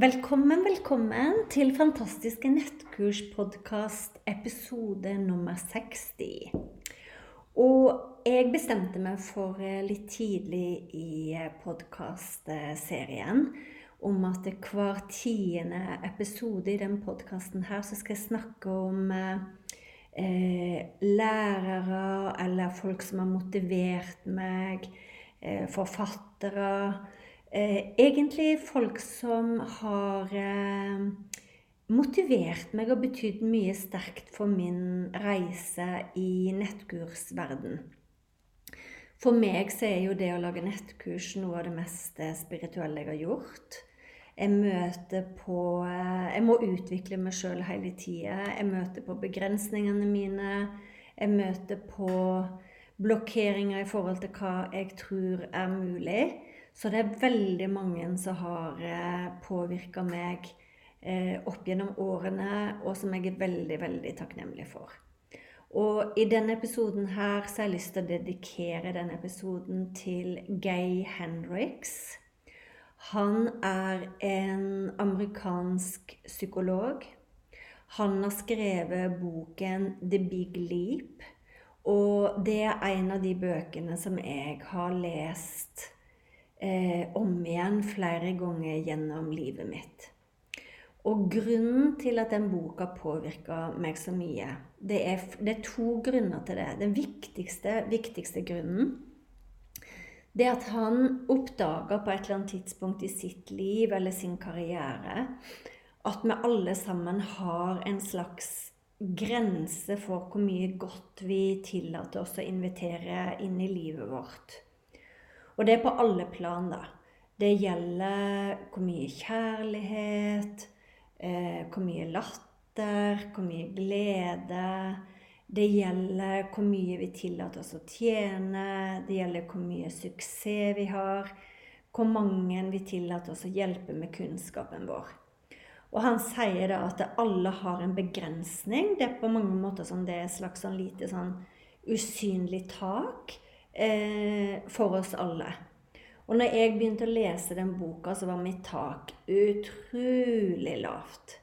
Velkommen, velkommen til Fantastiske nettkurspodkast episode nummer 60. Og jeg bestemte meg for eh, litt tidlig i eh, podkastserien om at hver tiende episode i den podkasten her så skal jeg snakke om eh, lærere eller folk som har motivert meg, eh, forfattere eh, egentlig folk som har eh, motivert meg og betydd mye sterkt for min reise i nettkursverden. For meg så er jo det å lage nettkurs noe av det mest spirituelle jeg har gjort. Jeg møter på eh, Jeg må utvikle meg sjøl hele tida. Jeg møter på begrensningene mine. Jeg møter på blokkeringer i forhold til hva jeg tror er mulig. Så det er veldig mange som har eh, påvirka meg eh, opp gjennom årene, og som jeg er veldig, veldig takknemlig for. Og i denne episoden her så har jeg lyst til å dedikere denne episoden til Gay Hendricks. Han er en amerikansk psykolog. Han har skrevet boken The Big Leap. Og det er en av de bøkene som jeg har lest eh, om igjen flere ganger gjennom livet mitt. Og grunnen til at den boka påvirka meg så mye, det er, det er, to grunner til det. Den viktigste, viktigste grunnen det er at han oppdaga på et eller annet tidspunkt i sitt liv eller sin karriere at vi alle sammen har en slags grense for hvor mye godt vi tillater oss å invitere inn i livet vårt. Og det er på alle plan, da. Det gjelder hvor mye kjærlighet, eh, hvor mye latter, hvor mye glede. Det gjelder hvor mye vi tillater oss å tjene. Det gjelder hvor mye suksess vi har. Hvor mange vi tillater oss å hjelpe med kunnskapen vår. Og han sier da at alle har en begrensning. Det er på mange måter som det er et slags sånn lite sånn usynlig tak eh, for oss alle. Og når jeg begynte å lese den boka, så var mitt tak utrolig lavt.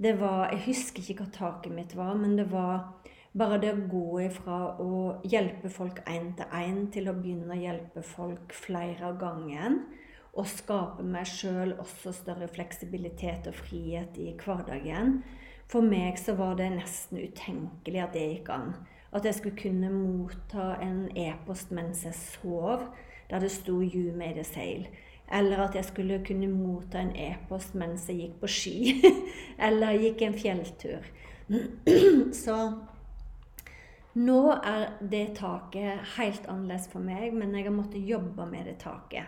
Det var Jeg husker ikke hva taket mitt var, men det var bare det å gå ifra å hjelpe folk én til én til å begynne å hjelpe folk flere av gangen. Og skape meg sjøl også større fleksibilitet og frihet i hverdagen. For meg så var det nesten utenkelig at det gikk an. At jeg skulle kunne motta en e-post mens jeg sov, der det sto 'You made a sail'. Eller at jeg skulle kunne motta en e-post mens jeg gikk på ski. eller gikk en fjelltur. Så nå er det taket helt annerledes for meg, men jeg har måttet jobbe med det taket.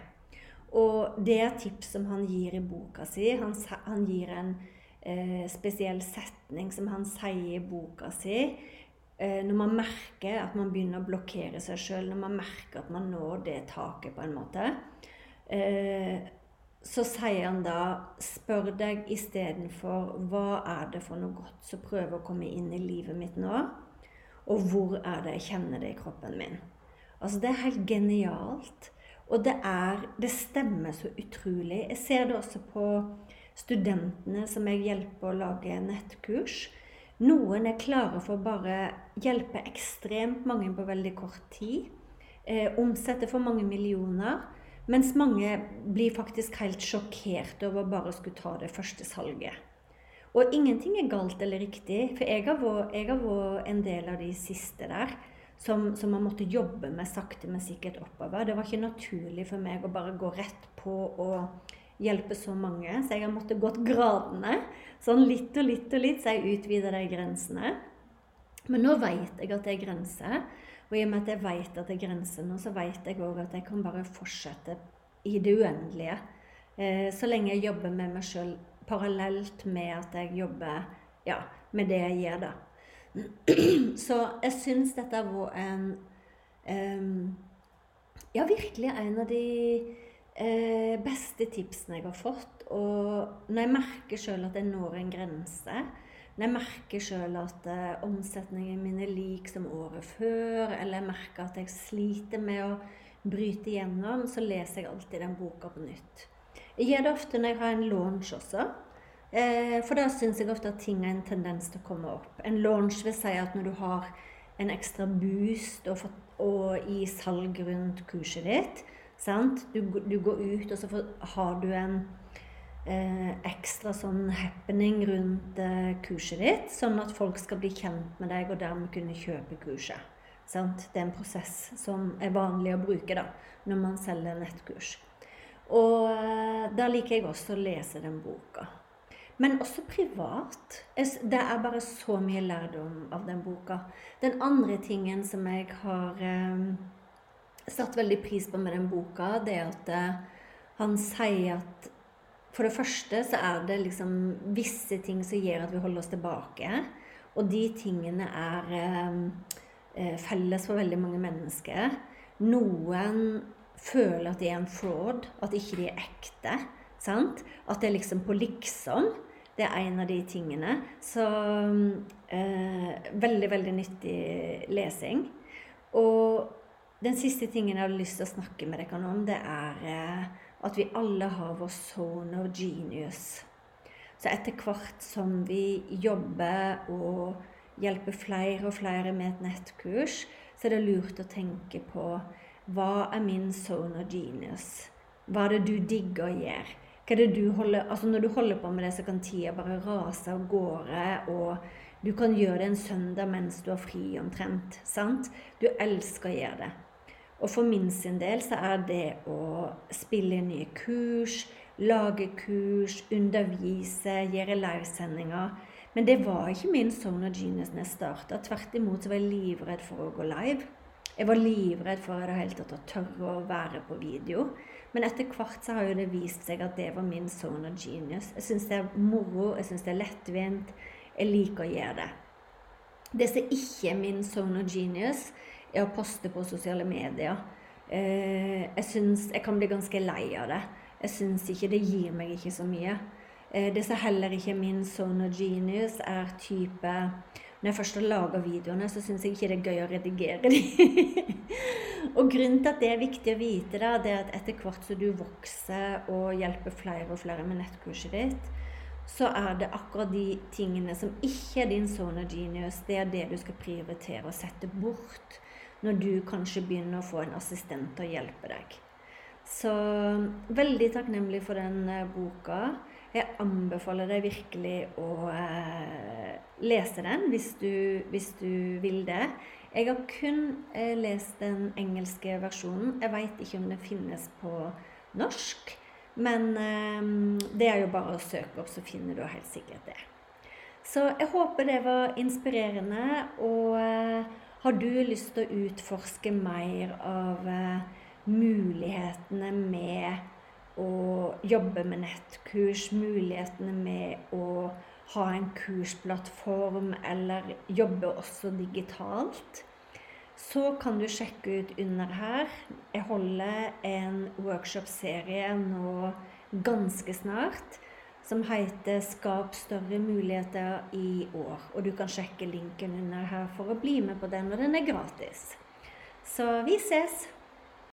Og det er tips som han gir i boka si. Han, han gir en eh, spesiell setning som han sier i boka si når man merker at man begynner å blokkere seg sjøl, når man merker at man når det taket på en måte, eh, så sier han da Spør deg istedenfor hva er det for noe godt som prøver å komme inn i livet mitt nå? Og hvor er det jeg kjenner det i kroppen min? Altså, det er helt genialt. Og det er Det stemmer så utrolig. Jeg ser det også på studentene som jeg hjelper å lage nettkurs Noen er klare for å bare hjelpe ekstremt mange på veldig kort tid. Eh, omsette for mange millioner. Mens mange blir faktisk helt sjokkert over å bare skulle ta det første salget. Og ingenting er galt eller riktig, for jeg har vært en del av de siste der. Som, som man måtte jobbe med sakte, men sikkert oppover. Det var ikke naturlig for meg å bare gå rett på og hjelpe så mange. Så jeg har måttet gått gradene. Sånn litt og litt og litt, så jeg utvider de grensene. Men nå vet jeg at det er grenser. Og i og med at jeg vet at det er grenser nå, så vet jeg òg at jeg kan bare fortsette i det uendelige. Eh, så lenge jeg jobber med meg sjøl parallelt med at jeg jobber ja, med det jeg gjør, da. Så jeg syns dette har vært en um, Ja, virkelig en av de eh, beste tipsene jeg har fått. Og når jeg merker sjøl at jeg når en grense, når jeg merker sjøl at eh, omsetningen min er lik som året før, eller jeg merker at jeg sliter med å bryte igjennom, så leser jeg alltid den boka på nytt. Jeg gjør det ofte når jeg har en launch også. Eh, for da syns jeg ofte at ting har en tendens til å komme opp. En launch vil si at når du har en ekstra boost og, og i salg rundt kurset ditt, du, du, går ut, og så får, har du en eh, ekstra sånn happening rundt eh, kurset ditt, sånn at folk skal bli kjent med deg og dermed kunne kjøpe kurset. Sant? Det er en prosess som er vanlig å bruke da, når man selger nettkurs. Og eh, da liker jeg også å lese den boka. Men også privat. Det er bare så mye lærdom av den boka. Den andre tingen som jeg har eh, satt veldig pris på med den boka, det at uh, han sier at for det første så er det liksom visse ting som gjør at vi holder oss tilbake. Og de tingene er eh, felles for veldig mange mennesker. Noen føler at de er en fraud, at ikke de er ekte. Sant? At det er liksom på liksom. Det er en av de tingene. Så eh, veldig, veldig nyttig lesing. Og den siste tingen jeg har lyst til å snakke med dere om, det er eh, at vi alle har vår zone of genius. Så etter hvert som vi jobber og hjelper flere og flere med et nettkurs, så er det lurt å tenke på hva er min zone of genius? Hva er det du digger å gjøre? Hva er det du holder, altså Når du holder på med det, så kan tida bare rase av gårde. Og du kan gjøre det en søndag mens du har fri, omtrent. sant? Du elsker å gjøre det. Og for min sin del så er det å spille nye kurs, lage kurs, undervise, gjøre livesendinger. Men det var ikke min of genius når jeg starta. Tvert imot så var jeg livredd for å gå live. Jeg var livredd for det hele tatt å tørre å være på video. Men etter hvert så har jo det vist seg at det var min zone of genius. Jeg syns det er moro, jeg syns det er lettvint. Jeg liker å gjøre det. Det som ikke er min zone of genius, er å poste på sosiale medier. Eh, jeg syns jeg kan bli ganske lei av det. Jeg syns ikke det gir meg ikke så mye. Eh, det som heller ikke er min of genius, er type Når jeg først har laga videoene, så syns jeg ikke det er gøy å redigere dem. og grunnen til at det er viktig å vite, da, det er at etter hvert som du vokser og hjelper flere og flere med nettkurset ditt, så er det akkurat de tingene som ikke er din of genius, det er det du skal prioritere å sette bort når du kanskje begynner å få en assistent til å hjelpe deg. Så veldig takknemlig for den eh, boka. Jeg anbefaler deg virkelig å eh, lese den hvis du, hvis du, vil det. Jeg har kun eh, lest den engelske versjonen. Jeg veit ikke om den finnes på norsk. Men eh, det er jo bare å søke opp, så finner du helt sikkert det. Så jeg håper det var inspirerende. og eh, har du lyst til å utforske mer av eh, mulighetene med å jobbe med nettkurs, mulighetene med å ha en kursplattform eller jobbe også digitalt, så kan du sjekke ut under her. Jeg holder en workshop-serie nå ganske snart som heter 'Skap større muligheter i år'. Og du kan sjekke linken under her for å bli med på den, og den er gratis. Så vi ses!